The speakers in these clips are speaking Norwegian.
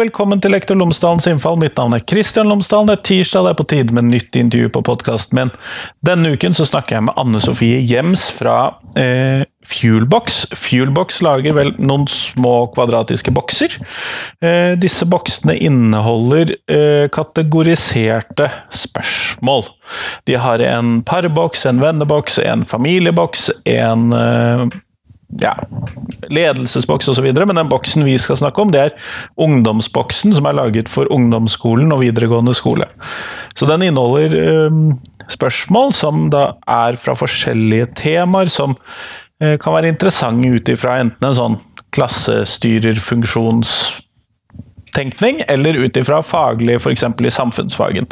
velkommen til Lektor Lomsdalens innfall. Mitt navn er Kristian Lomsdalen. Det er tirsdag, det er på tide med nytt intervju på podkasten min. Denne uken så snakker jeg med Anne Sofie Jems fra eh, Fuelbox. Fuelbox lager vel noen små kvadratiske bokser. Eh, disse boksene inneholder eh, kategoriserte spørsmål. De har en parboks, en venneboks, en familieboks, en eh, ja, ledelsesboks osv., men den boksen vi skal snakke om, det er ungdomsboksen, som er laget for ungdomsskolen og videregående skole. Så den inneholder eh, spørsmål som da er fra forskjellige temaer, som eh, kan være interessante ut ifra enten en sånn klassestyrerfunksjonstenkning, eller ut ifra faglig, f.eks. i samfunnsfagen.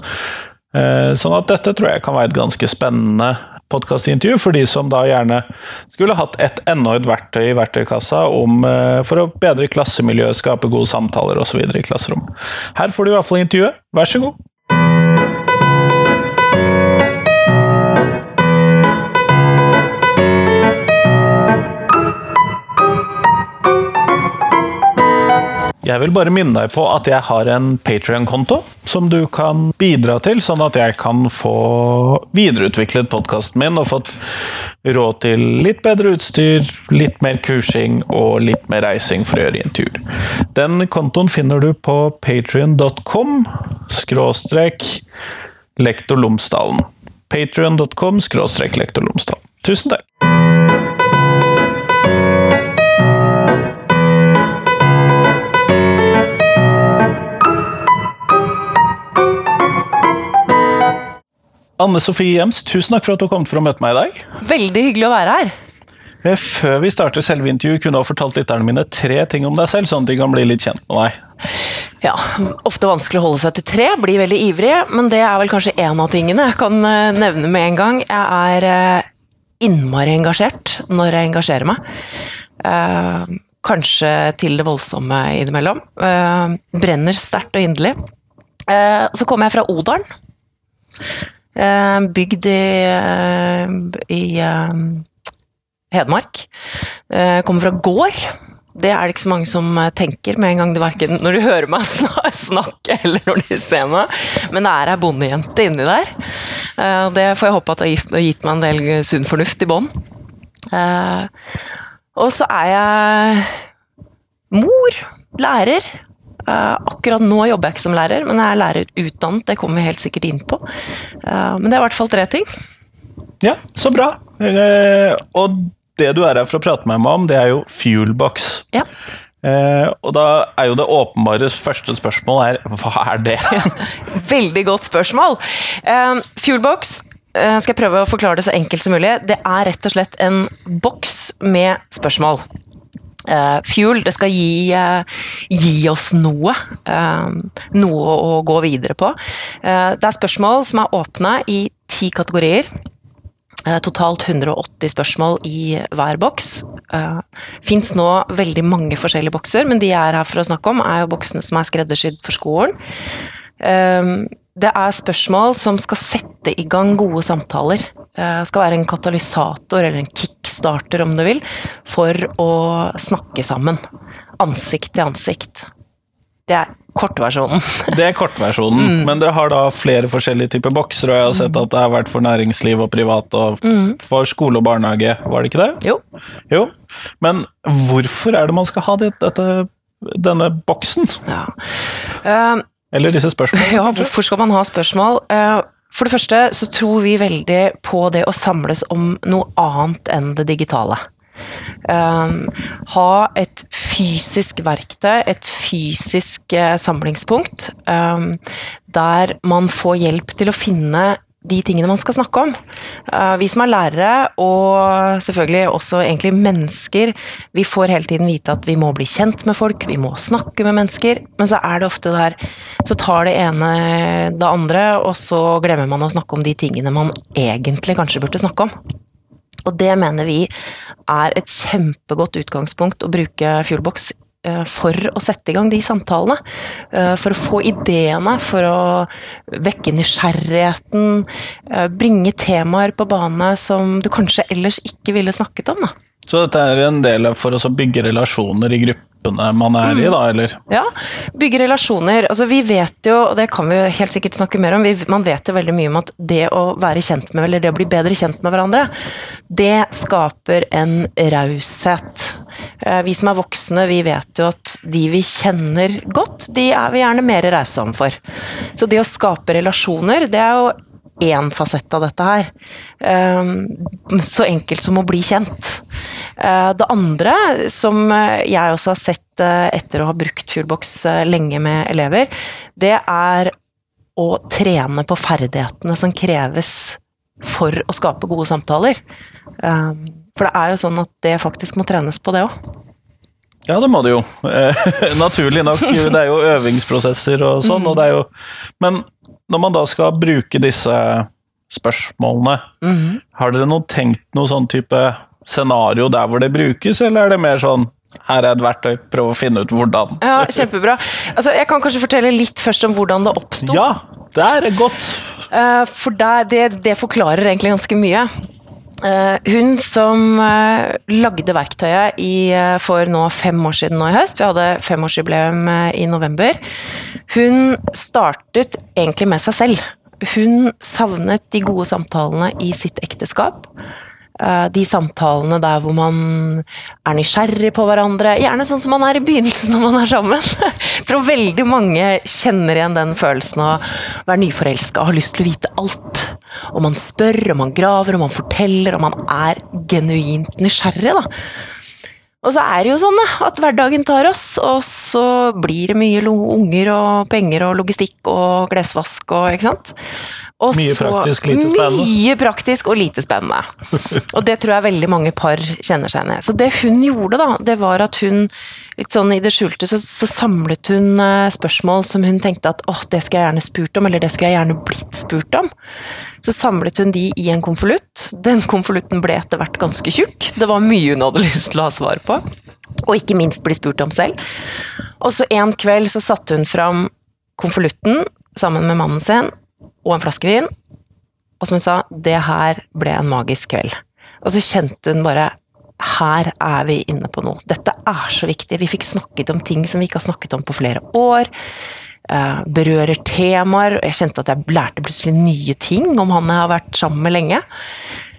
Eh, sånn at dette tror jeg kan være et ganske spennende podkastintervju for de som da gjerne skulle hatt et enda et verktøy i verktøykassa om, eh, for å bedre klassemiljøet, skape gode samtaler osv. i klasserom. Her får du i hvert fall intervjuet. Vær så god. Jeg vil bare minne deg på at jeg har en Patrion-konto som du kan bidra til, sånn at jeg kan få videreutviklet podkasten min og fått råd til litt bedre utstyr, litt mer kursing og litt mer reising for å gjøre intervjuer. Den kontoen finner du på patrion.com skråstrek lektor Lomsdalen. Patrion.com skråstrek lektor Lomsdalen. Tusen takk! Anne Sofie Jems, tusen takk for at du kom for å møte meg i dag. Veldig hyggelig å være her. Eh, Før vi starter selve intervjuet, kunne du ha fortalt lytterne mine tre ting om deg selv, sånn at de kan bli litt kjent med deg. Ja, Ofte vanskelig å holde seg til tre, blir veldig ivrig, men det er vel kanskje en av tingene jeg kan eh, nevne med en gang. Jeg er eh, innmari engasjert når jeg engasjerer meg. Kanskje til det voldsomme innimellom. Brenner sterkt og inderlig. Så kommer jeg fra Odalen. Eh, Bygd i, eh, i eh, Hedmark. Kommer fra gård. Det er det ikke så mange som tenker med en gang de hverken når du hører meg snakke eller når de ser meg. Men det er ei bondejente inni der. Det får jeg håpe at har gitt, meg en del sunn fornuft i bånn. Og så er jeg mor, lærer. Eh, akkurat nå jobber jeg ikke som lærer, men jeg er lærerutdannet. Det kommer vi helt sikkert inn på. Eh, men det er i hvert fall tre ting. Ja, så bra. Eh, og det du er her for å prate med meg om, det er jo Fuelbox. Ja. Eh, og da er jo det åpenbare første spørsmålet er, hva er det? Veldig godt spørsmål. Eh, Fuelbox eh, skal jeg prøve å forklare det så enkelt som mulig. Det er rett og slett en boks med spørsmål. Eh, fuel, det skal gi, uh, gi oss noe. Uh, noe å gå videre på. Det er spørsmål som er åpne i ti kategorier. Totalt 180 spørsmål i hver boks. Uh, Fins nå veldig mange forskjellige bokser, men de jeg er her for å snakke om, er jo boksene som er skreddersydd for skolen. Det er spørsmål som skal sette i gang gode samtaler. Uh, skal være en katalysator, eller en kickstarter om du vil, for å snakke sammen. Ansikt til ansikt. Det er kortversjonen. Det er kortversjonen, men dere har da flere forskjellige typer bokser, og jeg har sett at det har vært for næringsliv og privat og for skole og barnehage, var det ikke det? Jo. Jo. Men hvorfor er det man skal ha det, dette, denne boksen? Ja. Uh, Eller disse spørsmålene? Ja, hvorfor skal man ha spørsmål? Eh, For det første så tror vi veldig på det å samles om noe annet enn det digitale. Um, ha et fysisk verktøy, et fysisk uh, samlingspunkt, um, der man får hjelp til å finne de tingene man skal snakke om. Eh, vi som er lærere, og selvfølgelig også egentlig mennesker, vi får hele tiden vite at vi må bli kjent med folk, vi må snakke med mennesker, men så er det ofte det her Så tar det ene det andre, og så glemmer man å snakke om de tingene man egentlig kanskje burde snakke om. Og det mener vi er et kjempegodt utgangspunkt å bruke Fuelbox for å sette i gang de samtalene. eh, For å få ideene, for å vekke nysgjerrigheten. eh, Bringe temaer på bane som du kanskje ellers ikke ville snakket om. Da. Så dette er en del for å bygge relasjoner i gruppe, gruppene man er i, da, eller? Ja, bygge relasjoner. Altså, vi vet jo, og det kan vi helt sikkert snakke mer om, vi, man vet jo veldig mye om at det å være kjent med, eller det å bli bedre kjent med hverandre, det skaper en raushet. Eh, vi som er voksne, vi vet jo at de vi kjenner godt, de er vi gjerne mer rause overfor. Så det å skape relasjoner, det er jo én fasett av dette her. Ehm, så enkelt som å bli kjent. Eh, det andre, som jeg også har sett eh, etter å ha brukt Fuelbox eh, lenge med elever, det er å trene på ferdighetene som kreves for å skape gode samtaler. For det er jo sånn at det faktisk må trenes på, det òg. Ja, det må det jo. Naturlig nok. Det er jo øvingsprosesser og sånn. Mm. Og det er jo Men når man da skal bruke disse spørsmålene, mm. har dere noe tenkt noe sånn type scenario der hvor det brukes, eller er det mer sånn her er et verktøy, prøv å finne ut hvordan? Ja, kjempebra. Altså, jeg kan kanskje fortelle litt først om hvordan det oppsto. Ja, det er godt! Eh, For det, det, det forklarer egentlig ganske mye. Eh, Hun som eh, lagde verktøyet i, eh, for nå fem år siden nå i høst, vi hadde femårsjubileum i november, hun startet egentlig med seg selv. Hun savnet de gode samtalene i sitt ekteskap. Eh, De samtalene der hvor man er nysgjerrig på hverandre, gjerne sånn som man er i begynnelsen når man er sammen. Jeg tror veldig mange kjenner igjen den følelsen av å være nyforelska og har lyst til å vite alt. Og man spør, og man graver, og man forteller, og man er genuint nysgjerrig, da. Og så er det jo sånn at hverdagen tar oss, og så blir det mye unger og penger og logistikk og klesvask og ikke sant. Og Mye så- praktisk, lite spennende. Mye praktisk og lite spennende. Og det tror jeg veldig mange par kjenner seg igjen i. Så det hun gjorde, da, det var at hun litt sånn i det skjulte så, så samlet hun eh, spørsmål som hun tenkte at åh, det skulle jeg gjerne spurt om, eller det skulle jeg gjerne blitt spurt om. Så samlet hun de i en konvolutt. Den konvolutten ble etter hvert ganske tjukk. Det var mye hun hadde lyst til å ha svar på. Og ikke minst bli spurt om selv. Og så en kveld så satte hun fram konvolutten sammen med mannen sin og en flaske vin. Og som hun sa, det her ble en magisk kveld. Og så kjente hun bare her er vi inne på noe. Dette er så viktig. Vi fikk snakket om ting som vi ikke har snakket om på flere år. Eh, berører temaer. Jeg kjente at jeg lærte plutselig nye ting om han jeg har vært sammen med lenge.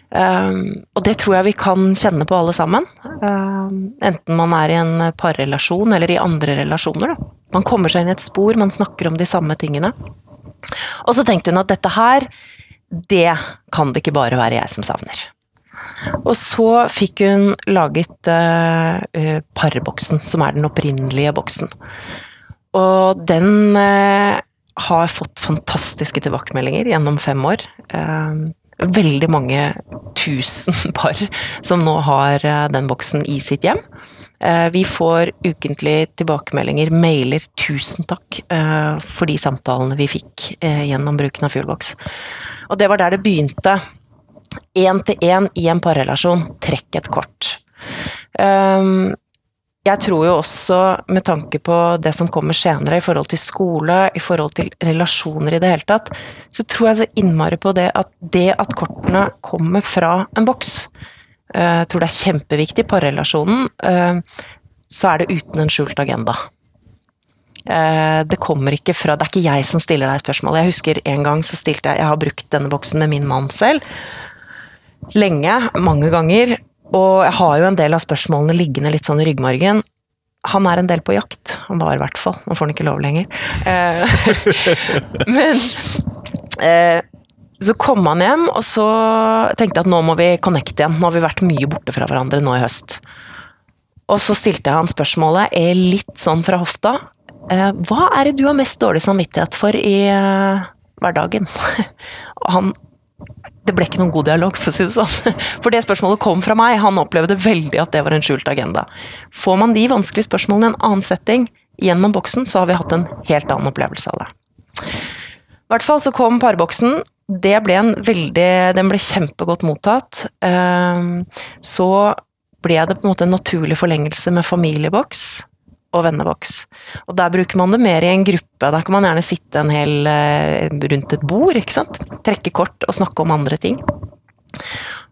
Um, og det tror jeg vi kan kjenne på alle sammen. Um, enten man er i en parrelasjon eller i andre relasjoner. Man kommer seg inn i et spor, man snakker om de samme tingene. Og så tenkte hun at dette her, det kan det ikke bare være jeg som savner. Og så fikk hun laget uh, uh, parboksen, som er den opprinnelige boksen. Og den uh, har fått fantastiske tilbakemeldinger gjennom fem år. Uh, veldig mange tusen par som nå har den boksen i sitt hjem. Uh, vi får ukentlig tilbakemeldinger, mailer 'tusen takk' uh, for de samtalene vi fikk uh, gjennom bruken av Fuelbox. Og det var der det begynte. Én til én i en parrelasjon, trekk et kort. Um, jeg tror jo også, med tanke på det som kommer senere i forhold til skole, i forhold til relasjoner i det hele tatt, så tror jeg så innmari på det at det at kortene kommer fra en boks, eh, jeg tror det er kjempeviktig i parrelasjonen, eh, så er det uten en skjult agenda. Eh, Det kommer ikke fra Det er ikke jeg som stiller deg et spørsmål. Jeg husker en gang så stilte jeg Jeg har brukt denne boksen med min mann selv. Lenge, mange ganger. Og jeg har jo en del av spørsmålene liggende litt sånn i ryggmargen. Han er en del på jakt. Han var i hvert fall. Nå får han ikke lov lenger. Eh, Men eh, så kom han hjem, og så tenkte jeg at nå må vi connecte igjen. Nå har vi vært mye borte fra hverandre nå i høst. Og så stilte jeg han spørsmålet, er litt sånn fra hofta. Eh, Hva er det du har mest dårlig samvittighet for i eh, hverdagen? Og han det ble ikke noen god dialog, for å si det sånn. For det spørsmålet kom fra meg. Han opplevde veldig at det var en skjult agenda. Får man de vanskelige spørsmålene i en annen setting gjennom boksen, så har vi hatt en helt annen opplevelse av det. I hvert fall så kom parboksen. Det ble en veldig Den ble kjempegodt mottatt. Ehm, Så ble det på en måte en naturlig forlengelse med familieboks og venneboks. Og der bruker man det mer i en gruppe. Der kan man gjerne sitte en hel eh, rundt et bord, ikke sant. Trekke kort og snakke om andre ting.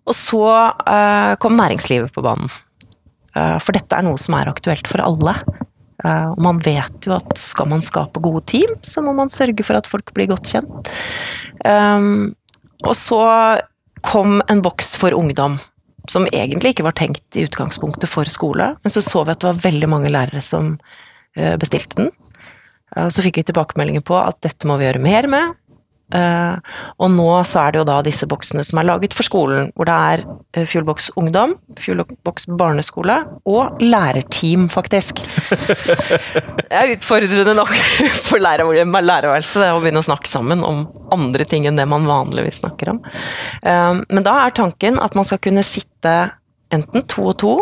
Og så eh, kom næringslivet på banen. Eh, for dette er noe som er aktuelt for alle. Eh, og man vet jo at skal man skape gode team, så må man sørge for at folk blir godt kjent. Um, og så kom en boks for ungdom, som egentlig ikke var tenkt i utgangspunktet for skole. Men så så vi at det var veldig mange lærere som uh, bestilte den. Uh, så fikk vi tilbakemeldinger på at dette må vi gjøre mer med. Uh, og nå så er det jo da disse boksene som er laget for skolen, hvor det er uh, Fuelbox ungdom, Fuelbox barneskole og lærerteam, faktisk. det er utfordrende nok for lærerværelset å begynne å snakke sammen om andre ting enn det man vanligvis snakker om. Uh, men da er tanken at man skal kunne sitte enten to og to,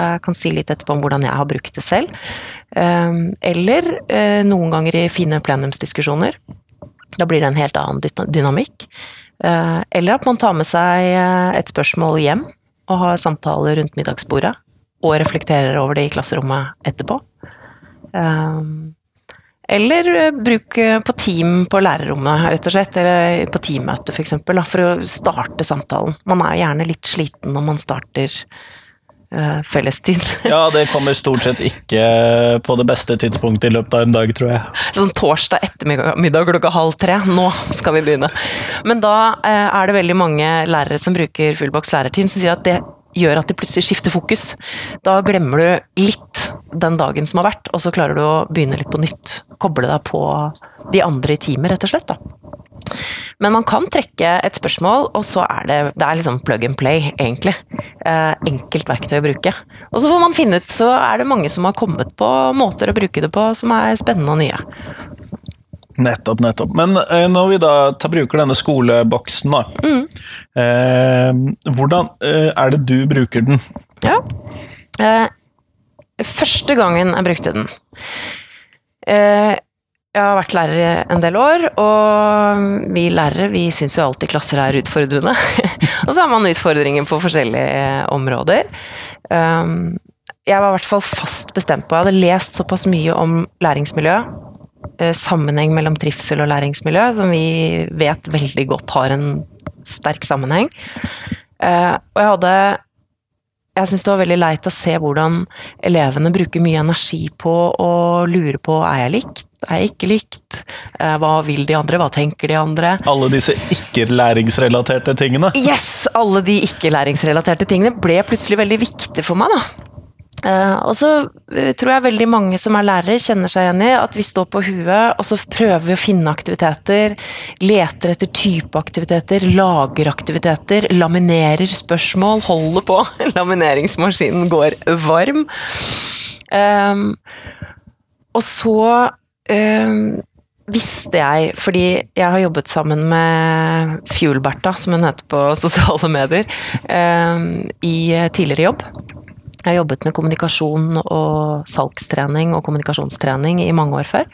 jeg kan si litt etterpå om hvordan jeg har brukt det selv, eller noen ganger i fine plenumsdiskusjoner da blir det en helt annen dynamikk. Eh, eller at man tar med seg eh, et spørsmål hjem og har samtaler rundt middagsbordet. Og reflekterer over det i klasserommet etterpå. Eh, eller bruk på team på lærerrommet, rett og slett. Eller på teammøte, f.eks. For, for å starte samtalen. Man er jo gjerne litt sliten når man starter fellestid. ja, det kommer stort sett ikke på det beste tidspunktet i løpet av en dag, tror jeg. Sånn torsdag ettermiddag klokka halv tre. Nå skal vi begynne. Men da uh, er det veldig mange lærere som bruker Fullbox lærerteam, som sier at det gjør at de plutselig skifter fokus. Da glemmer du litt den dagen som har vært, og så klarer du å begynne litt på nytt. Koble deg på de andre i teamet, rett og slett. da. Men man kan trekke et spørsmål, og så er det, det er liksom plug and play, egentlig. Eh, enkelt verktøy å bruke. Og så får man finne ut, så er det mange som har kommet på måter å bruke det på som er spennende og nye. Nettopp, nettopp. Men eh, når vi da tar, bruker denne skoleboksen, da. Mm. Eh, hvordan eh, er det du bruker den? Ja. Eh, første gangen jeg brukte den eh, jeg har vært lærer en del år, og vi lærere vi syns jo alltid klasser er utfordrende. og så har man utfordringer på forskjellige områder. Um, jeg var i hvert fall fast bestemt på Jeg hadde lest såpass mye om læringsmiljø, eh, sammenheng mellom trivsel og læringsmiljø, som vi vet veldig godt har en sterk sammenheng. Eh, og jeg hadde jeg syns det var veldig leit å se hvordan elevene bruker mye energi på å lure på er jeg likt, er jeg ikke likt, eh, hva vil de andre, hva tenker de andre. Alle disse ikke-læringsrelaterte tingene? Yes! Alle de ikke-læringsrelaterte tingene ble plutselig veldig viktige for meg, da. Uh, og så uh, tror jeg veldig mange som er lærere, kjenner seg igjen i at vi står på huet, og så prøver vi å finne aktiviteter. Leter etter type aktiviteter, lager aktiviteter, laminerer spørsmål, holder på. Lamineringsmaskinen går varm. Um, og så um, visste jeg, fordi jeg har jobbet sammen med Fuelberta, som hun heter på sosiale medier, um, i tidligere jobb. Jeg har jobbet med kommunikasjon og salgstrening og kommunikasjonstrening i mange år før.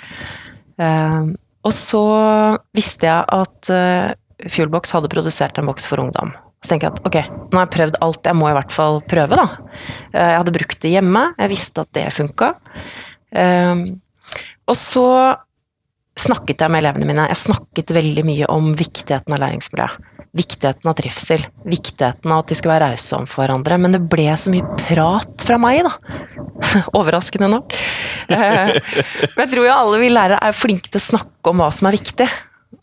Eh, og så visste jeg at eh, Fuelbox hadde produsert en boks for ungdom. Så tenker jeg at ok, nå har jeg prøvd alt, jeg må i hvert fall prøve, da. Eh, jeg hadde brukt det hjemme, jeg visste at det funka. Og så snakket jeg med elevene mine. Jeg snakket veldig mye om viktigheten av læringsmiljø viktigheten av trivsel, viktigheten av at de skulle være rause for hverandre. Men det ble så mye prat fra meg, da. Overraskende nok. Eh, men jeg tror jo alle vi lærere er flinke til å snakke om hva som er viktig.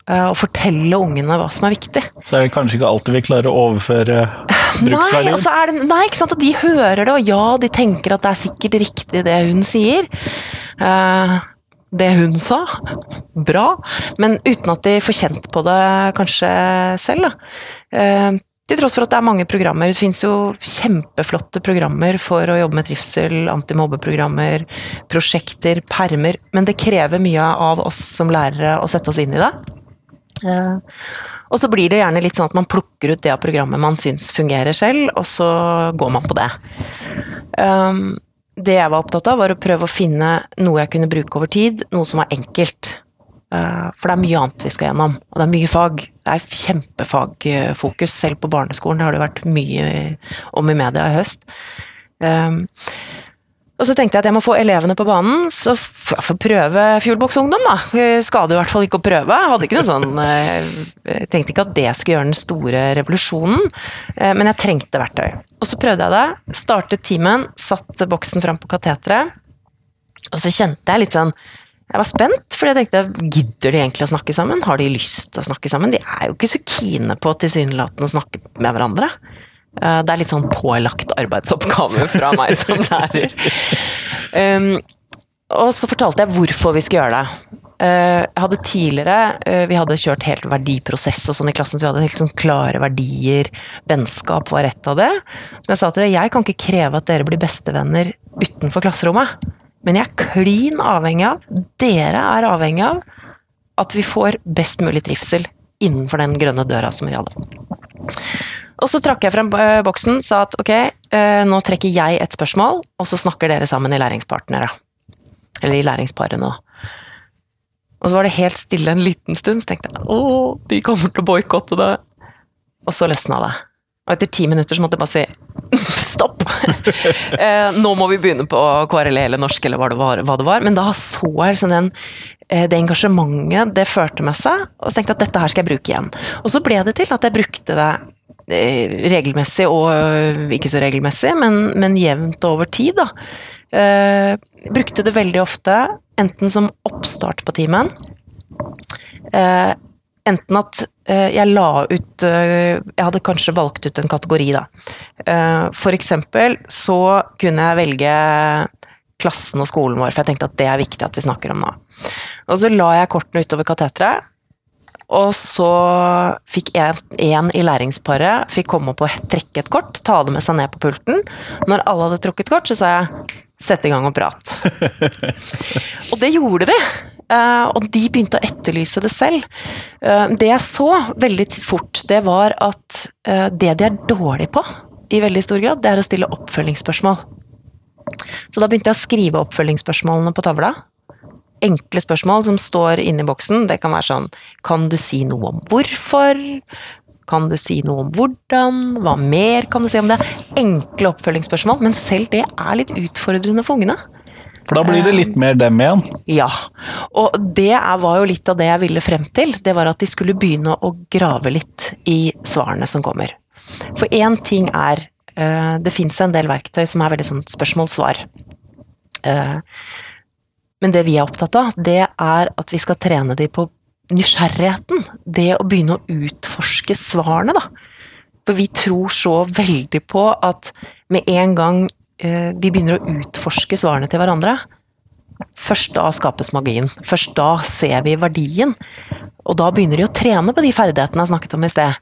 Eh, og fortelle ungene hva som er viktig. Så er det kanskje ikke alltid vi klarer å overføre bruksverdien? Nei, altså det, nei ikke sant. At de hører det, og ja, de tenker at det er sikkert riktig det hun sier. Det hun sa. Bra. Men uten at de får kjent på det kanskje selv, da. Eh, til tross for at det er mange programmer. Det fins jo kjempeflotte programmer for å jobbe med trivsel, antimobbeprogrammer, prosjekter, permer. Men det krever mye av oss som lærere å sette oss inn i det. Eh, og så blir det gjerne litt sånn at man plukker ut det av programmet man syns fungerer selv, og så går man på det. Um, det jeg var opptatt av, var å prøve å finne noe jeg kunne bruke over tid, noe som var enkelt. Eh, for det er mye annet vi skal gjennom, og det er mye fag. Det er kjempefagfokus, selv på barneskolen. Det har det vært mye om i media i høst. Um, og så tenkte jeg at jeg må få elevene på banen, så får jeg få prøve Fjordboks Ungdom, da. Skader i hvert fall ikke å prøve. Hadde ikke noe sånn eh, Jeg tenkte ikke at det skulle gjøre den store revolusjonen, eh, men jeg trengte verktøy. Og så prøvde jeg det. Startet timen, satt boksen fram på kateteret. Og så kjente jeg litt sånn Jeg var spent, for jeg tenkte gidder de egentlig å snakke sammen? Har de lyst til å snakke sammen? De er jo ikke så kine på tilsynelatende å snakke med hverandre. Eh, Det er litt sånn pålagt arbeidsoppgave fra meg som lærer. Um, og så fortalte jeg hvorfor vi skulle gjøre det. Eh, Jeg hadde tidligere eh, Vi hadde kjørt helt verdiprosess og sånn i klassen, så vi hadde helt sånn klare verdier. Vennskap var ett av det. Som jeg sa til dere, jeg kan ikke kreve at dere blir bestevenner utenfor klasserommet. Men jeg er klin avhengig av, dere er avhengig av, at vi får best mulig trivsel innenfor den grønne døra som vi hadde. Og så trakk jeg frem eh, boksen, sa at ok, nå trekker jeg et spørsmål, og så snakker dere sammen i læringspartnere. Eller i læringsparene, da. Og så var det helt stille en liten stund, så tenkte jeg å, de kommer til å boikotte det. Og så løsna det. Og etter ti minutter så måtte jeg bare si stopp! Eh, nå må vi begynne på KRLE eller norsk eller hva det var. Hva det var. Men da så jeg liksom den, eh, det engasjementet det førte med seg, og så tenkte jeg at dette her skal jeg bruke igjen. Og så ble det til at jeg brukte det eh, regelmessig og øh, ikke så regelmessig, men, men jevnt over tid, da. Eh, brukte det veldig ofte, enten som oppstart på timen. Eh, enten at eh, jeg la ut eh, Jeg hadde kanskje valgt ut en kategori, da. Eh, for eksempel så kunne jeg velge klassen og skolen vår, for jeg tenkte at det er viktig at vi snakker om nå. Og så la jeg kortene utover kateteret, og så fikk én i læringsparet fikk komme opp og trekke et kort, ta det med seg ned på pulten. Når alle hadde trukket kort, så sa jeg 'sett i gang og prat'. og det gjorde de. Uh, og de begynte å etterlyse det selv. Uh, det jeg så veldig fort, det var at uh, det de er dårlige på, i veldig stor grad, det er å stille oppfølgingsspørsmål. Så da begynte jeg å skrive oppfølgingsspørsmålene på tavla. Enkle spørsmål som står inni boksen. Det kan være sånn Kan du si noe om hvorfor? Kan du si noe om hvordan? Hva mer kan du si om det? Enkle oppfølgingsspørsmål, men selv det er litt utfordrende for ungene. For da blir det litt mer dem igjen. Ja, og det var jo litt av det jeg ville frem til. Det var at de skulle begynne å grave litt i svarene som kommer. For én ting er eh, Det fins en del verktøy som er veldig sånn spørsmål-svar. Eh, Men det vi er opptatt av, det er at vi skal trene de på nysgjerrigheten. Det å begynne å utforske svarene, da. For vi tror så veldig på at med en gang eh, vi begynner å utforske svarene til hverandre, først da skapes magien. Først da ser vi verdien. Og da begynner de å trene på de ferdighetene jeg snakket om i sted.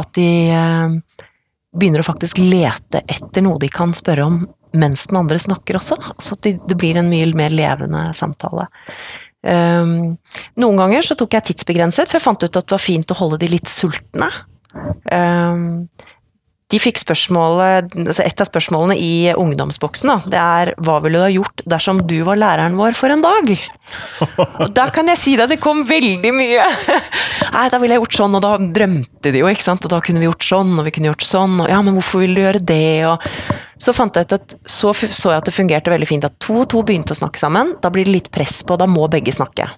At de eh, begynner å faktisk lete etter noe de kan spørre om mens den andre snakker også. Så det blir en mye mer levende samtale. Um, noen ganger så tok jeg tidsbegrenset, for jeg fant ut at det var fint å holde de litt sultne. Um, de fikk spørsmålet, altså Et av spørsmålene i ungdomsboksen da, det er hva ville du ha gjort dersom du var læreren vår for en dag? Og Da kan jeg si deg det kom veldig mye. Nei, da ville jeg gjort sånn, og da drømte de jo, ikke sant. Og da kunne vi gjort sånn, og vi kunne gjort sånn, og ja, men hvorfor vil du gjøre det? Og så fant jeg ut at så så jeg at det fungerte veldig fint at to og to begynte å snakke sammen. Da blir det litt press på, da må begge snakke.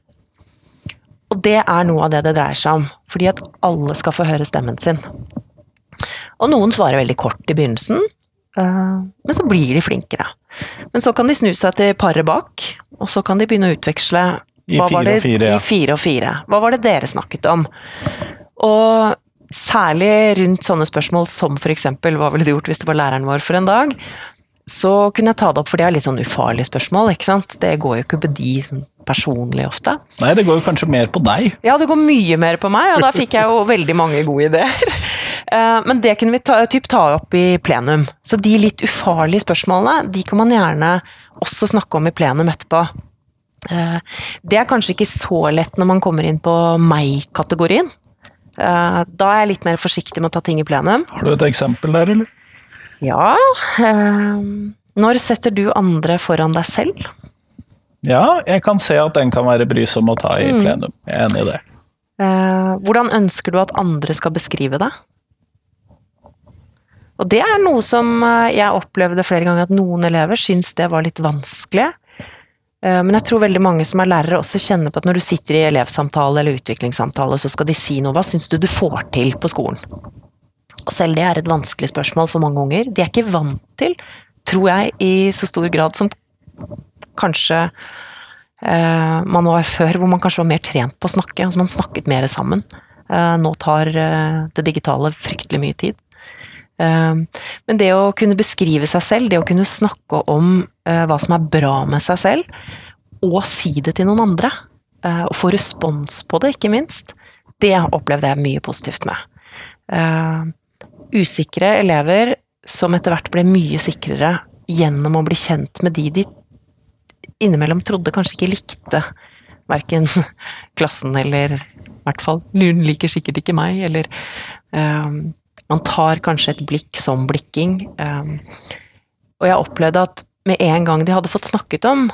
Og det er noe av det det dreier seg om. Fordi at alle skal få høre stemmen sin. Og noen svarer veldig kort i begynnelsen, eh, men så blir de flinkere. Men så kan de snu seg til paret bak, og så kan de begynne å utveksle I hva var fire og det- fire, ja. I fire og fire. Hva var det dere snakket om? Og særlig rundt sånne spørsmål som for eksempel hva ville du gjort hvis du var læreren vår for en dag? Så kunne jeg ta det opp, for det er litt sånn ufarlige spørsmål, ikke sant? Det går jo ikke på de sånn personlig ofte. Nei, det går jo kanskje mer på deg. Ja, det går mye mer på meg, og da fikk jeg jo veldig mange gode ideer. Eh, Men det kunne vi ta, typ ta opp i plenum. Så de litt ufarlige spørsmålene, de kan man gjerne også snakke om i plenum etterpå. Eh, Det er kanskje ikke så lett når man kommer inn på meg-kategorien. Eh, Da er jeg litt mer forsiktig med å ta ting i plenum. Har du et eksempel der, eller? Ja eh, Når setter du andre foran deg selv? Ja, jeg kan se at den kan være brysom å ta i Mm. plenum. Jeg er enig i det. Eh, Hvordan ønsker du at andre skal beskrive deg? Og det er noe som eh, jeg opplevde flere ganger, at noen elever syns det var litt vanskelig. Eh, Men jeg tror veldig mange som er lærere også kjenner på at når du sitter i elevsamtale eller utviklingssamtale, så skal de si noe. Hva syns du du får til på skolen? Selv det er et vanskelig spørsmål for mange unger. De er ikke vant til, tror jeg, i så stor grad som kanskje eh, man var før, hvor man kanskje var mer trent på å snakke. altså Man snakket mer sammen. Eh, nå tar eh, det digitale fryktelig mye tid. Eh, men det å kunne beskrive seg selv, det å kunne snakke om eh, hva som er bra med seg selv, og si det til noen andre, eh, og få respons på det, ikke minst, det opplevde jeg mye positivt med. Usikre elever som etter hvert ble mye sikrere gjennom å bli kjent med de de innimellom trodde kanskje ikke likte verken klassen eller i hvert fall Hun liker sikkert ikke meg, eller um, Man tar kanskje et blikk som blikking. Um, og jeg opplevde at med en gang de hadde fått snakket om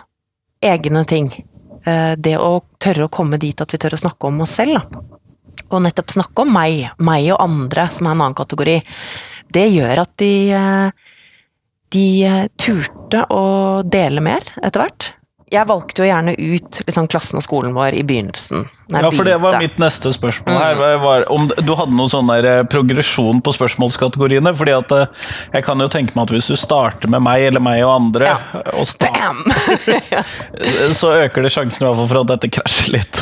egne ting, uh, det å tørre å komme dit at vi tør å snakke om oss selv, da. Og nettopp snakke om meg, meg og andre, som er en annen kategori, det gjør at de uh, de turte å dele mer etter hvert jeg valgte jo gjerne ut liksom, klassen og skolen vår i begynnelsen. Ja, for det var mitt neste spørsmål her. Mm. Var om du hadde noen sånn der eh, progresjon på spørsmålskategoriene? fordi at eh, jeg kan jo tenke meg at hvis du starter med meg eller meg og andre, ja. og så øker det sjansen i hvert fall for at dette krasjer litt.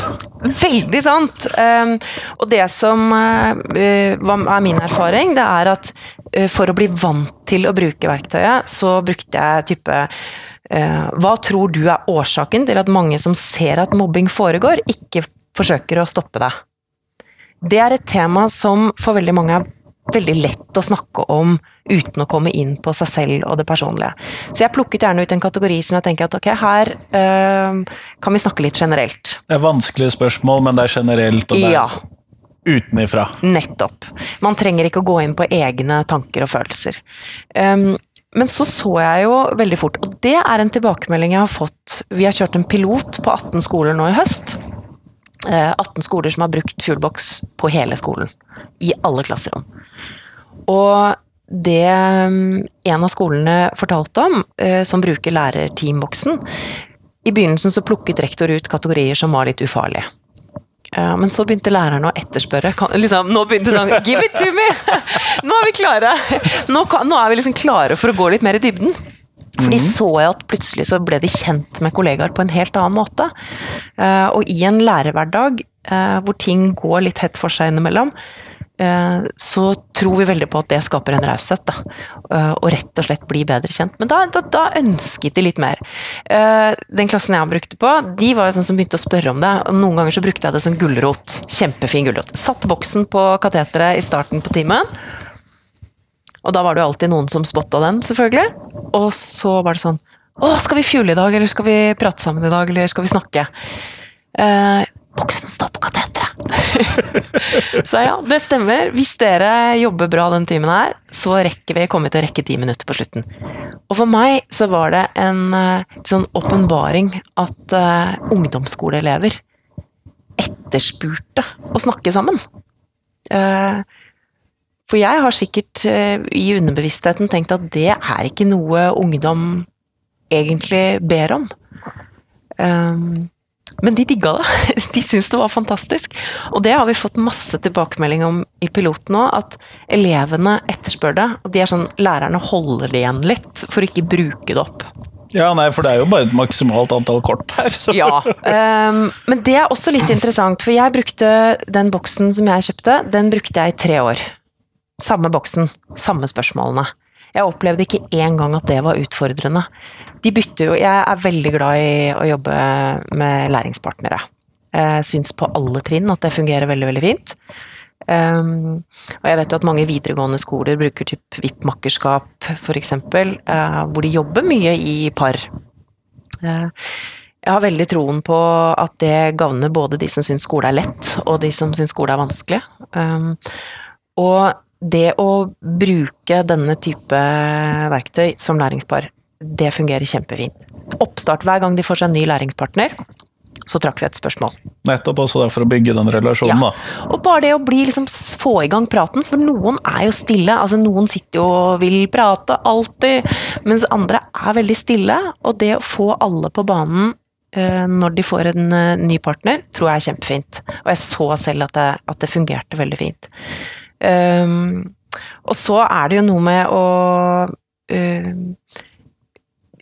Veldig sant! Um, og det som uh, er min erfaring, det er at for å bli vant til å bruke verktøyet, så brukte jeg type Eh, hva tror du er årsaken til at mange som ser at mobbing foregår, ikke forsøker å stoppe det? Det er et tema som for veldig mange er veldig lett å snakke om uten å komme inn på seg selv og det personlige. Så jeg plukket gjerne ut en kategori som jeg tenker at ok, her øh, kan vi snakke litt generelt. Det er vanskelige spørsmål, men det er generelt, og det er ja. utenifra. Nettopp. Man trenger ikke å gå inn på egne tanker og følelser. Um, men så så jeg jo veldig fort, og det er en tilbakemelding jeg har fått Vi har kjørt en pilot på 18 skoler nå i høst. 18 eh, skoler som har brukt Fuelbox på hele skolen. I alle klasserom. Og det mm, en av skolene fortalte om, eh, som bruker lærerteamboksen I begynnelsen så plukket rektor ut kategorier som var litt ufarlige. Ja, men så begynte lærerne å etterspørre. Liksom, nå begynte sånn Give it to me! Nå er vi klare! Nå, nå, er vi liksom klare for å gå litt mer i dybden. For de mhm. så jo at plutselig så ble de kjent med kollegaer på en helt annen måte. Uh, og i en lærerhverdag uh, hvor ting går litt hett for seg innimellom, Eh, så tror vi veldig på at det skaper en raushet. da, og rett og slett bli bedre kjent. Men da, da, da, ønsket de litt mer. Eh, den klassen jeg brukte på, de var jo sånn som begynte å spørre om det. og Noen ganger så brukte jeg det som gulrot. Kjempefin gulrot. Satte boksen på kateteret i starten på timen. Og da var det jo alltid noen som spotta den, selvfølgelig. Og så var det sånn Å, skal vi fjule i dag, eller skal vi prate sammen i dag, eller skal vi snakke? Eh, boksen står på kateteret! så ja, det stemmer. Hvis dere jobber bra den timen her, så rekker vi komme til å rekke ti minutter på slutten. Og for meg så var det en uh, sånn åpenbaring at uh, ungdomsskoleelever etterspurte å snakke sammen. Uh, for jeg har sikkert i underbevisstheten tenkt at det er ikke noe ungdom egentlig ber om. Um, men de digga det. De syntes det var fantastisk. Og det har vi fått masse tilbakemelding om i piloten òg, at elevene etterspør det. Og de er sånn Lærerne holder det igjen litt, for å ikke bruke det opp. Ja, nei, for det er jo bare et maksimalt antall kort her. Så. Ja, um, men det er også litt interessant, for jeg brukte den boksen som jeg kjøpte, den brukte jeg i tre år. Samme boksen, samme spørsmålene. Jeg opplevde ikke engang at det var utfordrende de bytter jo Jeg er veldig glad i å jobbe med læringspartnere. Jeg syns på alle trinn at det fungerer veldig, veldig fint. Um, og jeg vet jo at mange videregående skoler bruker typ VIP-makkerskap, f.eks., uh, hvor de jobber mye i par. Uh, jeg har veldig troen på at det gagner både de som syns skole er lett, og de som syns skole er vanskelig. Um, og det å bruke denne type verktøy som læringspar det fungerer kjempefint. Oppstart hver gang de får seg en ny læringspartner, så trakk vi et spørsmål. Nettopp også for å bygge den relasjonen, ja. da. Og bare det å bli, liksom, få i gang praten, for noen er jo stille. Altså Noen sitter jo og vil prate alltid, mens andre er veldig stille. Og det å få alle på banen uh, når de får en uh, ny partner, tror jeg er kjempefint. Og jeg så selv at det, at det fungerte veldig fint. Um, og så er det jo noe med å uh,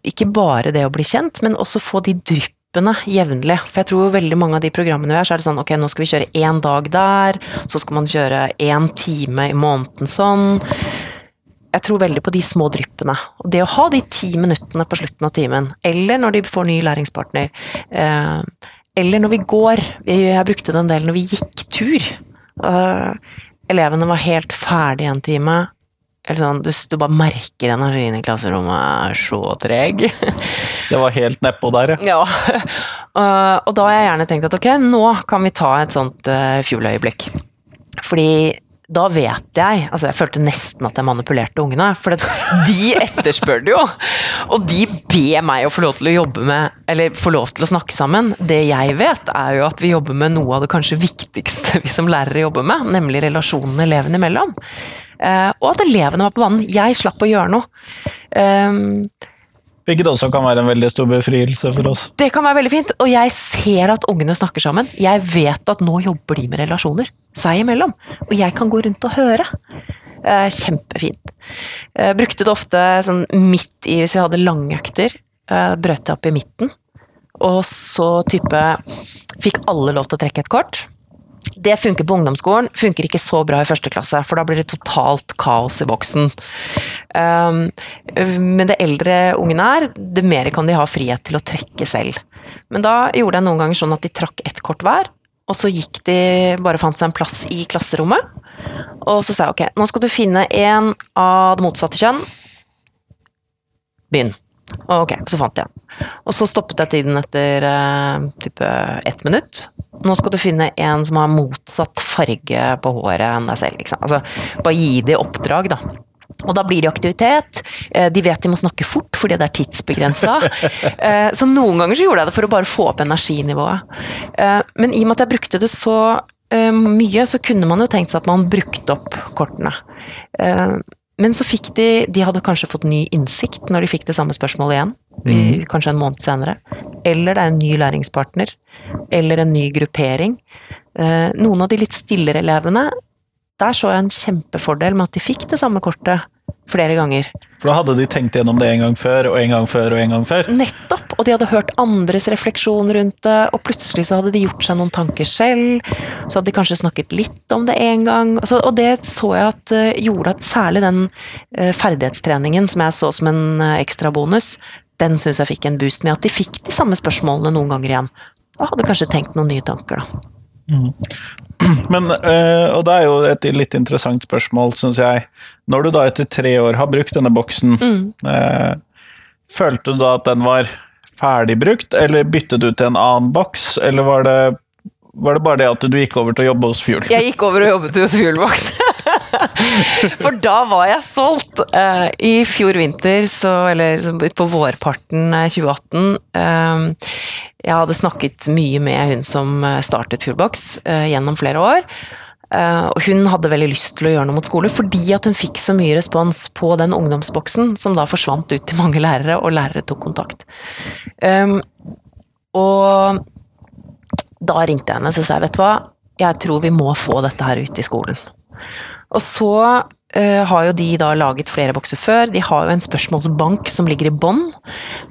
ikke bare det å bli kjent, men også få de dryppene jevnlig. For jeg tror veldig mange av de programmene vi har, så er det sånn ok, nå skal vi kjøre én dag der, så skal man kjøre én time i måneden sånn. Jeg tror veldig på de små dryppene. Og det å ha de ti minuttene på slutten av timen, eller når de får ny læringspartner, eh, eller når vi går Jeg brukte det en del når vi gikk tur. Elevene var helt ferdige en time. Eller sånn, du, du bare merker energien i klasserommet er så treg. det var helt nedpå der, ja. ja. Og da har jeg gjerne tenkt at ok, nå kan vi ta et sånt uh, fugløyeblikk. Fordi da vet jeg Altså, jeg følte nesten at jeg manipulerte ungene, for de etterspør det jo! Og de ber meg å få lov til å jobbe med, eller få lov til å snakke sammen. Det jeg vet, er jo at vi jobber med noe av det kanskje viktigste vi som lærere jobber med, nemlig relasjonene elevene imellom. Uh, og at elevene var på banen. Jeg slapp å gjøre noe. Um, Hvilket også kan være en veldig stor befrielse for oss. Det kan være veldig fint, og jeg ser at ungene snakker sammen. Jeg vet at nå jobber de med relasjoner seg imellom, og jeg kan gå rundt og høre. Eh, kjempefint. Eh, brukte det ofte sånn midt i, hvis vi hadde langøkter, eh, brøt det opp i midten. Og så type Fikk alle lov til å trekke et kort. Det funker på ungdomsskolen, funker ikke så bra i første klasse, for da blir det totalt kaos i boksen. Um, men det eldre ungene er, det mer kan de ha frihet til å trekke selv. Men da gjorde jeg noen ganger sånn at de trakk ett kort hver, og så gikk de, bare fant seg en plass i klasserommet. Og så sa jeg ok, nå skal du finne en av det motsatte kjønn. Begynn. Ok, så fant jeg en. Og så stoppet jeg tiden etter uh, type ett minutt. Nå skal du finne en som har motsatt farge på håret enn deg selv. Liksom. Altså, bare gi dem oppdrag, da. Og da blir det aktivitet. Eh, de vet de må snakke fort fordi det er tidsbegrensa. Eh, så noen ganger så gjorde jeg det for å bare få opp energinivået. Eh, men i og med at jeg brukte det så mye, så kunne man jo tenkt seg at man brukte opp kortene. Men så fikk de De hadde kanskje fått ny innsikt når de fikk det samme spørsmålet igjen. Mm. Kanskje en måned senere. Eller det er en ny læringspartner. Eller en ny gruppering. Noen av de litt stillere elevene der så jeg en kjempefordel med at de fikk det samme kortet flere ganger. For da hadde de tenkt gjennom det en gang før, og en gang før, og en gang før? Nettopp! Og de hadde hørt andres refleksjon rundt det, og plutselig så hadde de gjort seg noen tanker selv. Så hadde de kanskje snakket litt om det en gang. Og det så jeg at uh, gjorde at særlig den uh, ferdighetstreningen som jeg så som en ekstra bonus, den syns jeg fikk en boost med at de fikk de samme spørsmålene noen ganger igjen. Og hadde kanskje tenkt noen nye tanker, da. Mm. Men, øh, og det er jo et litt interessant spørsmål, syns jeg. Når du da etter tre år har brukt denne boksen, mm. øh, følte du da at den var ferdigbrukt, eller byttet du til en annen boks, eller var det, var det bare det at du gikk over til å jobbe hos Fuel? Jeg gikk over og jobbet hos Fuelbox. For da var jeg solgt. Uh, I fjor vinter, så, eller på vårparten 2018 uh, Jeg hadde snakket mye med hun som eh, startet Fuelbox gjennom flere år. Uh, og hun hadde veldig lyst til å gjøre noe mot skole, fordi at hun fikk så mye respons på den ungdomsboksen, som da forsvant ut til mange lærere, og lærere tok kontakt. Um, og da ringte jeg henne og sa vet du hva, jeg tror vi må få dette her ut i skolen. Og så uh, har jo de da laget flere bokser før. De har jo en spørsmålsbank som ligger i bånn.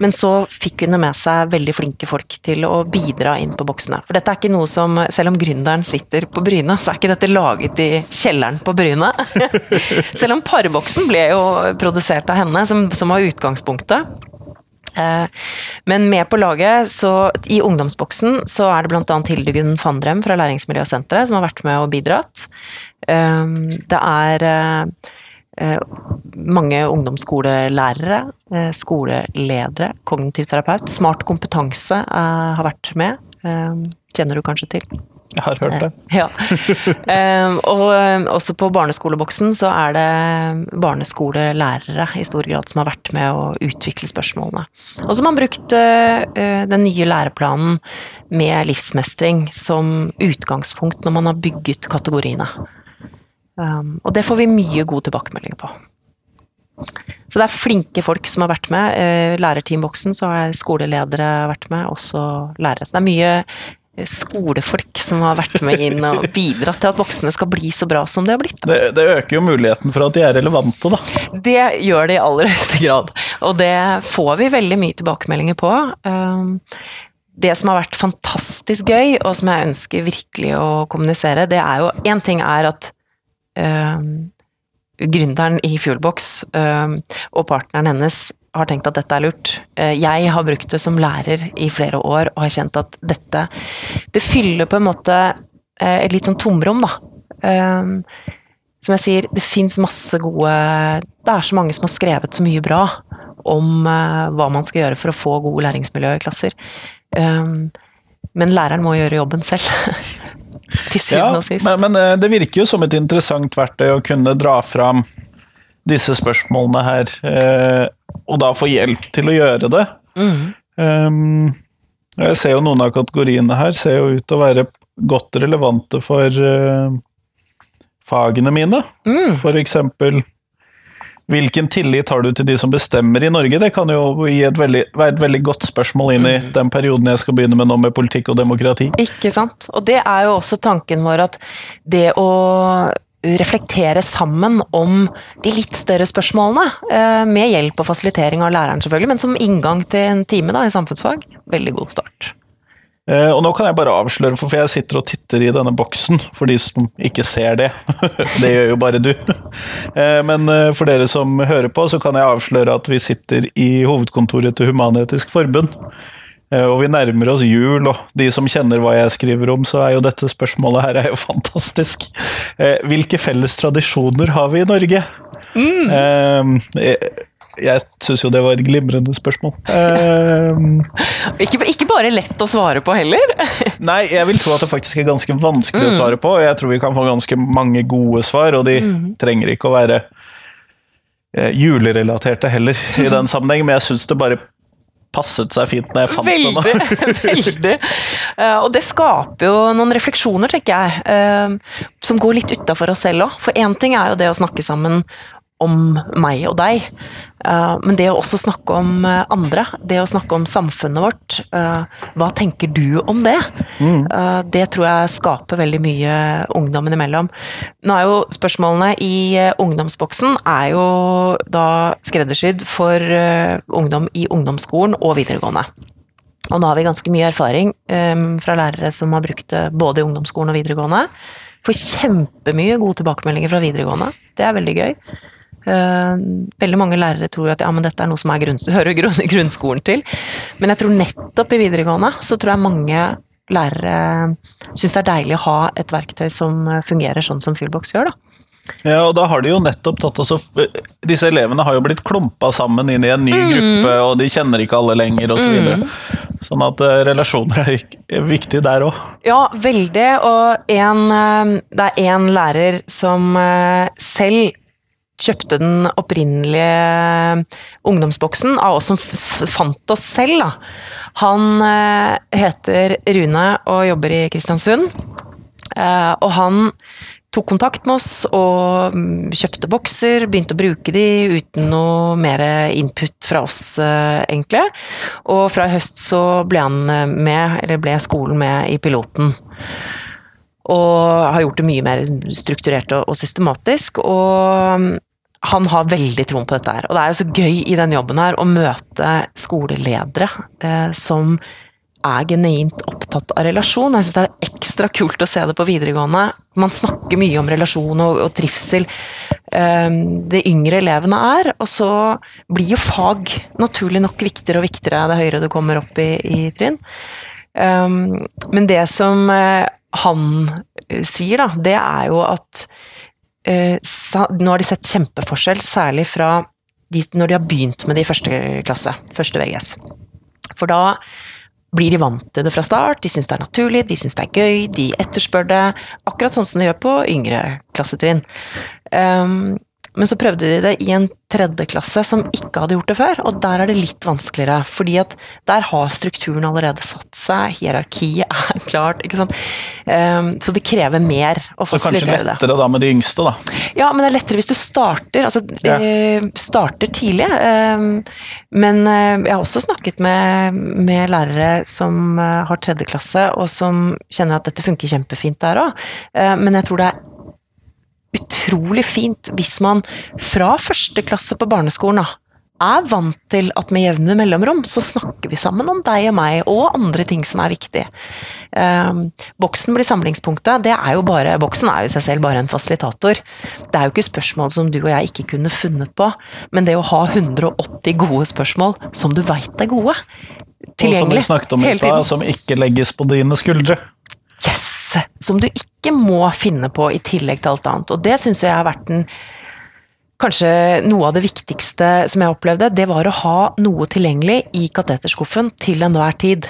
Men så fikk hun med seg veldig flinke folk til å bidra inn på boksene. For dette er ikke noe som Selv om gründeren sitter på Bryne, så er ikke dette laget i kjelleren på Bryne. selv om parboksen ble jo produsert av henne, som, som var utgangspunktet. Eh, men med på laget, så i ungdomsboksen, så er det bl.a. Hildegunn Fandrem fra Læringsmiljøsenteret som har vært med og bidratt. Eh, det er eh, mange ungdomsskolelærere, skoleledere, kognitiv terapeut. Smart kompetanse har vært med. Kjenner du kanskje til? Jeg har hørt det. Ja. Um, og også på barneskoleboksen så er det barneskolelærere i stor grad som har vært med å utvikle spørsmålene. Og så har man brukt den nye læreplanen med livsmestring som utgangspunkt når man har bygget kategoriene. Um, og det får vi mye god tilbakemelding på. Så det er flinke folk som har vært med. Uh, Lærerteamboksen så har skoleledere vært med, også lærere. Så det er mye skolefolk som har vært med inn og bidratt til at boksene skal bli så bra som de har blitt. Det, det øker jo muligheten for at de er relevante, da. Det gjør det i aller høyeste grad, og det får vi veldig mye tilbakemeldinger på. Um, det som har vært fantastisk gøy, og som jeg ønsker virkelig å kommunisere, det er jo Én ting er at gründeren i Fuelbox um, og partneren hennes har tenkt at dette er lurt. Eh, jeg har brukt det som lærer i flere år og har kjent at dette Det fyller på en måte eh, et litt sånn tomrom, da. Som jeg sier, det fins masse gode Det er så mange som har skrevet så mye bra om eh, hva man skal gjøre for å få gode læringsmiljø i klasser. Men læreren må gjøre jobben selv. Til syvende og sist. Ja, men, men det virker jo som et interessant verktøy å kunne dra fram disse spørsmålene her, eh, og da få hjelp til å gjøre det. Mm. Um, jeg ser jo noen av kategoriene her ser jo ut til å være godt relevante for uh, fagene mine. Mm. For eksempel Hvilken tillit har du til de som bestemmer i Norge? Det kan jo et veldig, være et veldig godt spørsmål inn i mm. den perioden jeg skal begynne med nå med politikk og demokrati. Ikke sant. Og det er jo også tanken vår at det å reflektere sammen om de litt større spørsmålene. Eh, med hjelp og fasilitering av læreren, selvfølgelig, men som inngang til en time da, i samfunnsfag. Veldig god start. Eh, og nå kan jeg bare avsløre, for jeg sitter og titter i denne boksen, for de som ikke ser det. det gjør jo bare du. Eh, men for dere som hører på, så kan jeg avsløre at vi sitter i hovedkontoret til Human-Etisk Forbund. Eh, og vi nærmer oss jul, og de som kjenner hva jeg skriver om, så er jo dette spørsmålet her er jo fantastisk. Eh, hvilke felles tradisjoner har vi i Norge? Mm. Eh, jeg, syns jo det var et glimrende spørsmål. ikke, ikke, bare lett å svare på heller? nei, jeg vil tro at det faktisk er ganske vanskelig mm. å svare på. og Jeg tror vi kan få ganske mange gode svar, og de mm. trenger ikke å være julerelaterte heller i den sammenheng, men jeg syns det bare passet seg fint når jeg fant veldig, den. veldig. Uh, og det skaper jo noen refleksjoner, tenker jeg, uh, som går litt utafor oss selv òg. For én ting er jo det å snakke sammen om meg og deg. Uh, men det å også snakke om uh, andre, det å snakke om samfunnet vårt, uh, hva tenker du om det? Mm. det tror jeg skaper veldig mye ungdommen imellom. Nå er jo spørsmålene i ungdomsboksen er jo da skreddersydd for ungdom i ungdomsskolen og videregående. Og nå har vi ganske mye erfaring fra lærere som har brukt det både i ungdomsskolen og videregående. Får kjempemye gode tilbakemeldinger fra videregående. Det er veldig gøy. Uh, veldig mange lærere tror at ja, men dette er noe som er grunn, hører grunn, grunnskolen til. Men jeg tror nettopp i videregående så tror jeg mange lærere syns det er deilig å ha et verktøy som fungerer sånn som Fuelbox gjør. da. Ja, og da har de jo nettopp tatt også Disse elevene har jo blitt klumpa sammen inn i en ny mm. gruppe, og de kjenner ikke alle lenger, osv. Så videre. mm. Sånn at uh, relasjoner er viktig der òg. Ja, veldig. Og en, det er én lærer som selv kjøpte den opprinnelige ungdomsboksen av oss som fant oss selv. Da. Han eh, heter Rune og jobber i Kristiansund. Eh, og han tok kontakt med oss og mm, kjøpte bokser, begynte å bruke de uten noe mer input fra oss, eh, egentlig. Og fra i høst så ble han med, eller ble skolen med i piloten. Og har gjort det mye mer strukturert og, systematisk. Og mm, han har veldig troen på dette her. Og det er jo så gøy i den jobben her å møte skoleledere eh, som er genuint opptatt av relasjon. Jeg syns det er ekstra kult å se det på videregående. Man snakker mye om relasjon og, og trivsel. Um, det yngre elevene er, og så blir jo fag naturlig nok viktigere og viktigere det høyere du kommer opp i, i trinn. Um, men det som uh, han sier, da, det er jo at Eh, nå har de sett kjempeforskjell, særlig fra de, når de har begynt med det i første klasse, første VGS. For da blir de vant til det fra start, de syns det er naturlig, de syns det er gøy, de etterspør det. Akkurat sånn som de gjør på yngre klassetrinn. Um, Men så prøvde de det i en tredjeklasse som ikke hadde gjort det før, og der er det litt vanskeligere. Fordi at der har strukturen allerede satt seg, hierarkiet er klart, ikke sant. Um, så det krever mer å Så kanskje lettere da med de yngste, da. Ja, men det er lettere hvis du starter, altså, Ja. eh, starter tidlig. Um, men eh, jeg har også snakket med, med lærere som eh, har tredje klasse, og som kjenner at dette funker kjempefint der òg. Eh, men jeg tror det er utrolig fint hvis man fra første klasse på barneskolen da, er vant til at med jevne mellomrom så snakker vi sammen om deg og meg og andre ting som er viktig. Um, boksen blir samlingspunktet. Det er jo bare, boksen er jo i seg selv bare en fasilitator. Det er jo ikke spørsmål som du og jeg ikke kunne funnet på, men det å ha 180 gode spørsmål som du veit er gode, tilgjengelig. Og som vi snakket om i hele stad, som ikke legges på dine skuldre. Som du ikke må finne på i tillegg til alt annet. Og det syns jeg har vært den Kanskje noe av det viktigste som jeg opplevde, det var å ha noe tilgjengelig i kateterskuffen til enhver tid.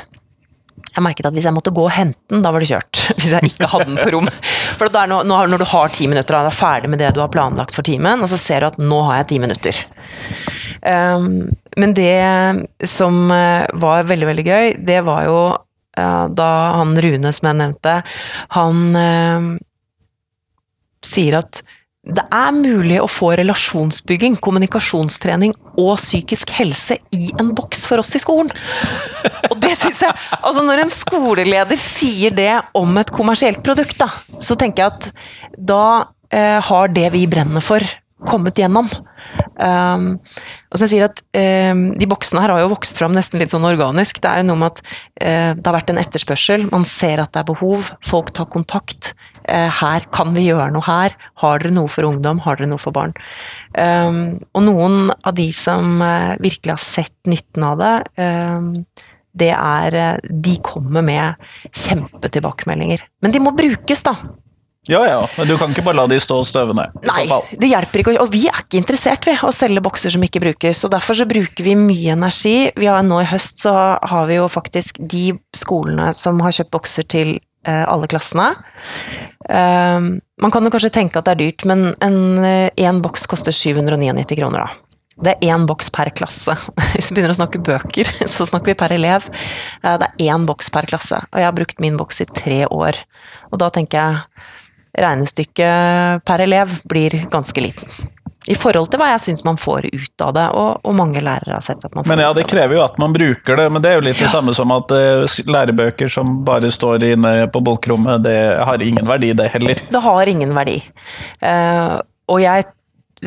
Jeg merket at hvis jeg måtte gå og hente den, da var det kjørt. Hvis jeg ikke hadde den på rom. For nå, når du har ti minutter og er ferdig med det du har planlagt for timen, og så ser du at nå har jeg ti minutter. Um, men det som eh, var veldig, veldig gøy, det var jo da han Rune som jeg nevnte, han eh, sier at det er mulig å få relasjonsbygging, kommunikasjonstrening og psykisk helse i en boks for oss i skolen. Og det syns jeg Altså, når en skoleleder sier det om et kommersielt produkt, da, så tenker jeg at da eh, har det vi brenner for, kommet gjennom. Um, og som jeg sier at um, De boksene her har jo vokst fram nesten litt sånn organisk. Det er noe med at uh, det har vært en etterspørsel, man ser at det er behov, folk tar kontakt. Uh, her kan vi gjøre noe her. Har dere noe for ungdom? Har dere noe for barn? Um, og noen av de som uh, virkelig har sett nytten av det, um, det er uh, De kommer med kjempetilbakemeldinger. Men de må brukes, da. Ja ja, men du kan ikke bare la de stå og støve nei. Nei, det hjelper ikke. Og vi er ikke interessert vi, å selge bokser som ikke brukes. og Derfor så bruker vi mye energi. Vi har Nå i høst så har vi jo faktisk de skolene som har kjøpt bokser til eh, alle klassene. Um, man kan jo kanskje tenke at det er dyrt, men en én boks koster 799 kroner, da. Det er én boks per klasse. Hvis vi begynner å snakke bøker, så snakker vi per elev. Eh, Det er én boks per klasse, og jeg har brukt min boks i tre år. Og da tenker jeg regnestykket per elev blir ganske liten. I forhold til hva jeg syns man får ut av det, og, og mange lærere har sett at man får Men ja, det krever jo at man bruker det, men det er jo litt det samme som at uh, lærebøker som bare står inne på bokrommet, det har ingen verdi, det heller. Det har ingen verdi. Uh, og jeg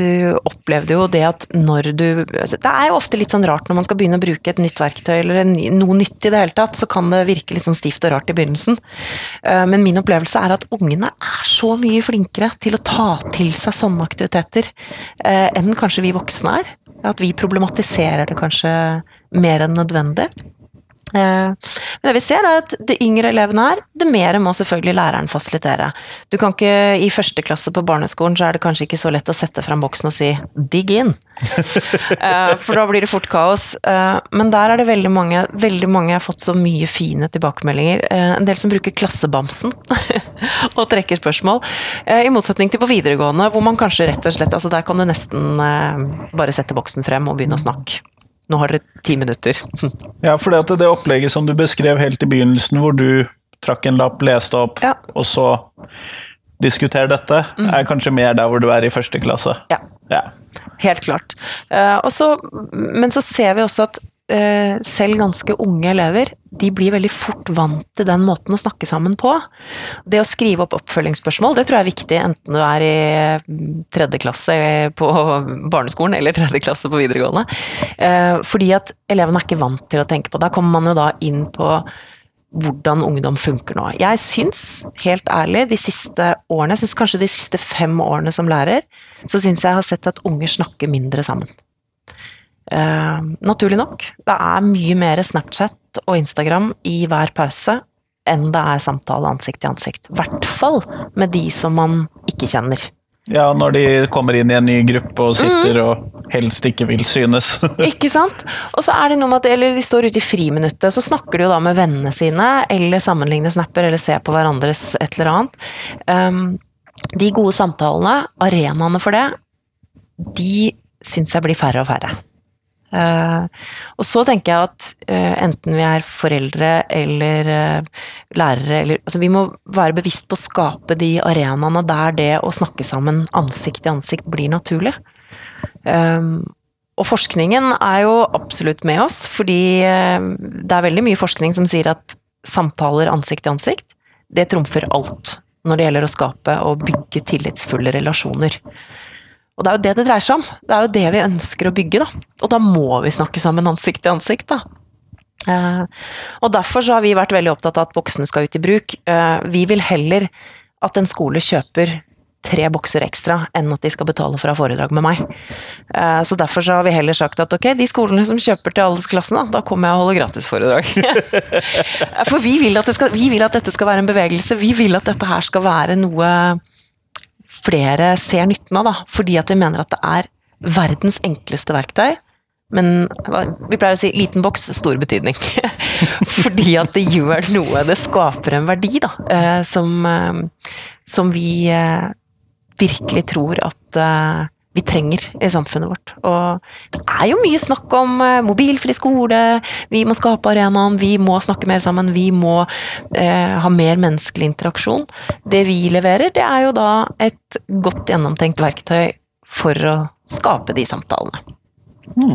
eh, opplevde jo det at når du altså, Det er jo ofte litt sånn rart når man skal begynne å bruke et nytt verktøy eller noe nytt i det hele tatt, så kan det virke litt sånn stivt og rart i begynnelsen. Eh, men min opplevelse er at ungene er så mye flinkere til å ta til seg sånne aktiviteter eh, enn kanskje vi voksne er. At vi problematiserer det kanskje mer enn nødvendig. Eh, Men det vi ser er at det yngre elevene er, det mer må selvfølgelig læreren fasilitere. Du kan ikke i første klasse på barneskolen, så er det kanskje ikke så lett å sette fram boksen og si 'digg inn'. Eh, For da blir det fort kaos. Eh, Men der er det veldig mange, veldig mange har fått så mye fine tilbakemeldinger. En del som bruker klassebamsen og trekker spørsmål. I motsetning til på videregående, hvor man kanskje rett og slett altså Der kan du nesten bare sette boksen frem og begynne å snakke. Nå har dere ti minutter. Ja, for det, det opplegget som du beskrev helt i begynnelsen, hvor du trakk en lapp, leste opp, Ja. og så diskuter dette, er kanskje mer der hvor du er i første klasse. Ja. Ja. Helt klart. Uh, også, men så ser vi også at eh, selv ganske unge elever de blir veldig fort vant til den måten å snakke sammen på. Det å skrive opp oppfølgingsspørsmål det tror jeg er viktig, enten du er i mm, tredje klasse på barneskolen eller tredje klasse på videregående. Eh, fordi at elevene er ikke vant til å tenke på det. Da kommer man jo da inn på hvordan ungdom funker nå. Jeg syns, helt ærlig, de siste årene, jeg syns kanskje de siste fem årene som lærer, så syns jeg jeg har sett at unger snakker mindre sammen. Eh, naturlig nok. Det er mye mer Snapchat og Instagram i hver pause enn det er samtale ansikt til ansikt. I hvert fall med de som man ikke kjenner. ja, når de kommer inn i en ny gruppe og sitter og helst ikke vil synes. Ikke sant? Og så er det noe med at eller de står ute i friminuttet, så snakker de jo da med vennene sine, eller sammenligner snapper, eller ser på hverandres et eller annet. Um, de gode samtalene, arenaene for det, de syns jeg blir færre og færre. Uh, og så tenker jeg at uh, enten vi er foreldre eller uh, lærere eller Altså vi må være bevisst på å skape de arenaene der det å snakke sammen ansikt til ansikt blir naturlig. Um, og forskningen er jo absolutt med oss, fordi det er veldig mye forskning som sier at samtaler ansikt til ansikt, det trumfer alt når det gjelder å skape og bygge tillitsfulle relasjoner. Og det er jo det det dreier seg om. Det er jo det vi ønsker å bygge, da. Og da må vi snakke sammen ansikt til ansikt, da. Uh, og derfor så har vi vært veldig opptatt av at boksene skal ut i bruk. Uh, vi vil heller at en skole kjøper tre bokser ekstra enn at de skal betale for å ha foredrag med meg. Uh, så derfor så har vi heller sagt at ok, de skolene som kjøper til alle klassen, da, da kommer jeg og holder gratisforedrag. for vi vil, skal, vi vil at dette skal være en bevegelse. Vi vil at dette her skal være noe flere ser nytten av, da, fordi at vi mener at det er verdens enkleste verktøy. Men vi pleier å si 'liten boks, stor betydning'. fordi at det gjør noe, det skaper en verdi, da, eh, som, eh, som vi eh, virkelig tror at vi trenger i samfunnet vårt. Og det er jo mye snakk om eh, mobilfri skole, vi må skape arenaen, vi må snakke mer sammen, vi må eh, ha mer menneskelig interaksjon. Det vi leverer, det er jo da et godt gjennomtenkt verktøy for å skape de samtalene. Mm.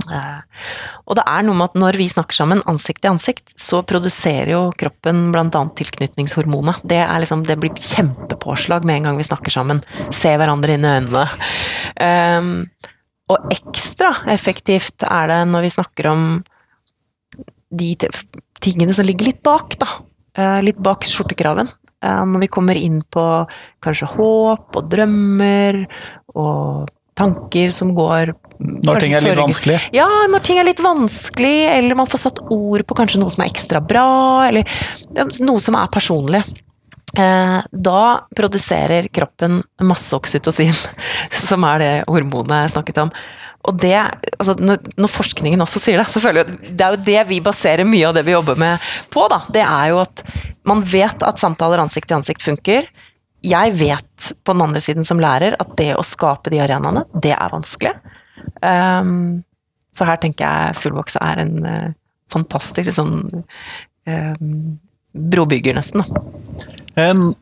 Og det er noe med at når vi snakker sammen ansikt til ansikt, så produserer jo kroppen bl.a. tilknytningshormonet. Det, liksom, det, blir kjempepåslag med en gang vi snakker sammen. Se hverandre inn i øynene. Um, og ekstra effektivt er det når vi snakker om de tingene som ligger litt bak, da. Uh, litt bak skjortekraven. Uh, når vi kommer inn på kanskje håp og drømmer og tanker som går når ting er litt vanskelig? Ja, når ting er litt vanskelig, eller man får satt ord på kanskje noe som er ekstra bra, eller noe som er personlig. Eh, da produserer kroppen masse oksytocin, som er det hormonet jeg snakket om. Og det, altså når, forskningen også sier det, jeg det er jo det vi baserer mye av det vi jobber med på. da. Det er jo at man vet at samtaler ansikt til ansikt funker. Jeg vet på den andre siden som lærer at det å skape de arenaene, det er vanskelig. Um, så her tenker jeg Fullbox er en uh, fantastisk sånn um, brobygger, nesten. Da. En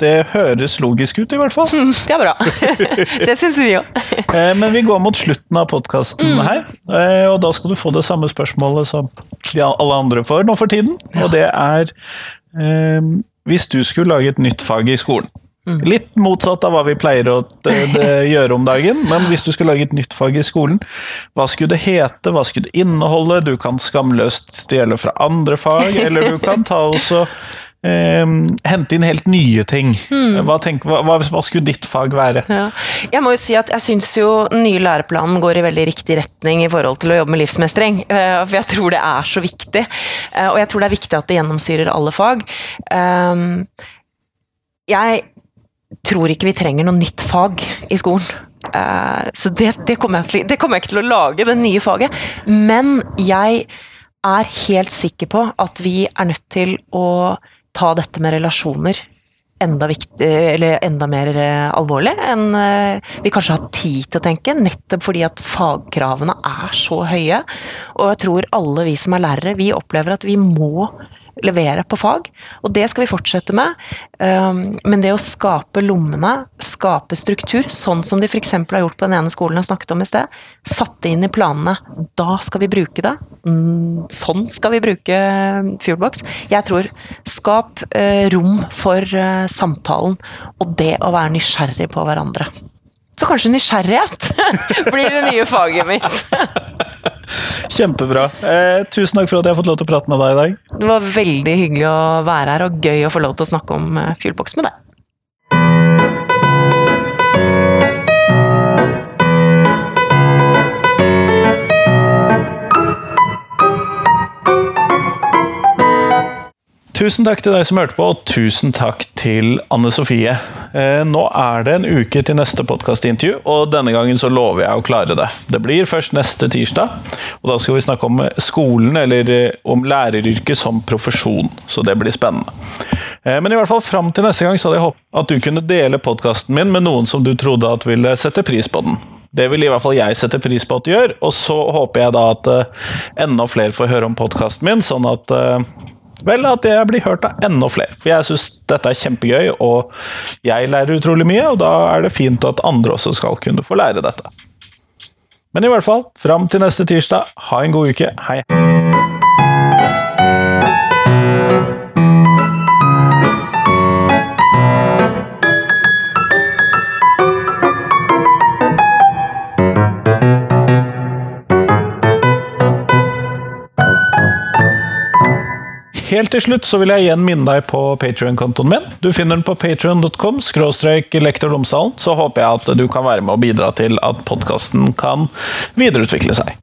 det høres logisk ut, i hvert fall. Det er bra. det syns vi òg. Eh, men vi går mot slutten av podkasten mm. her, eh, og da skal du få det samme spørsmålet som alle andre får nå for tiden. Ja. Og det er Hvis du skulle lage et nytt fag i skolen, Mm. Litt motsatt av hva vi pleier å gjøre om dagen, men hvis du skulle lage et nytt fag i skolen, hva skulle det hete, hva skulle det inneholde? Du kan skamløst stjele fra andre fag, eller du kan ta også eh, hente inn helt nye ting. Mm. Hva, tenk, hva, hva, skulle ditt fag være? Ja. Jeg må jo si at jeg syns jo den nye læreplanen går i veldig riktig retning i forhold til å jobbe med livsmestring. Eh, for jeg tror det er så viktig. Eh, og jeg tror det er viktig at det gjennomsyrer alle fag. Eh, jeg tror ikke vi trenger noe nytt fag i skolen. Uh, så det, det, kommer til, det, kommer jeg ikke til å lage, det nye faget. Men jeg er helt sikker på at vi er nødt til å ta dette med relasjoner enda, viktig, enda mer uh, alvorlig enn uh, vi kanskje har tid til å tenke. Nettopp fordi at fagkravene er så høye. Og jeg tror alle vi som er lærere, vi opplever at vi må levere på fag. Og det skal vi fortsette med. Um, men det å skape lommene, skape struktur, sånn som de f.eks. har gjort på den ene skolen jeg snakket om i sted, satte inn i planene. Da skal vi bruke det. Mm, sånn skal vi bruke Fuelbox. Jeg tror skap eh, rom for eh, samtalen og det å være nysgjerrig på hverandre. Så kanskje nysgjerrighet blir det nye faget mitt. Kjempebra. Eh, tusen takk for at jeg har fått lov til å prate med deg i dag. Det var veldig hyggelig å være her, og gøy å få lov til å snakke om eh, Fuelbox med deg. Tusen takk til deg som hørte på, og tusen takk til Anne Sofie. Eh, nå er det en uke til neste podkastintervju, og denne gangen så lover jeg å klare det. Det blir først neste tirsdag, og da skal vi snakke om skolen, eller eh, om læreryrket som profesjon. Så det blir spennende. Eh, Men i hvert fall fram til neste gang så hadde jeg håpet at du kunne dele podkasten min med noen som du trodde at ville sette pris på den. Det vil i hvert fall jeg sette pris på at du gjør, og så håper jeg da at enda flere får høre om podkasten min, sånn at Vel, at jeg blir hørt av enda flere. For jeg syns dette er kjempegøy, og jeg lærer utrolig mye, og da er det fint at andre også skal kunne få lære dette. Men i hvert fall, fram til neste tirsdag, ha en god uke. Hei. Helt til slutt så vil jeg igjen minne deg på Patrion-kontoen min. Du finner den på patrion.com skråstrek. Så håper jeg at du kan være med og bidra til at podkasten kan videreutvikle seg.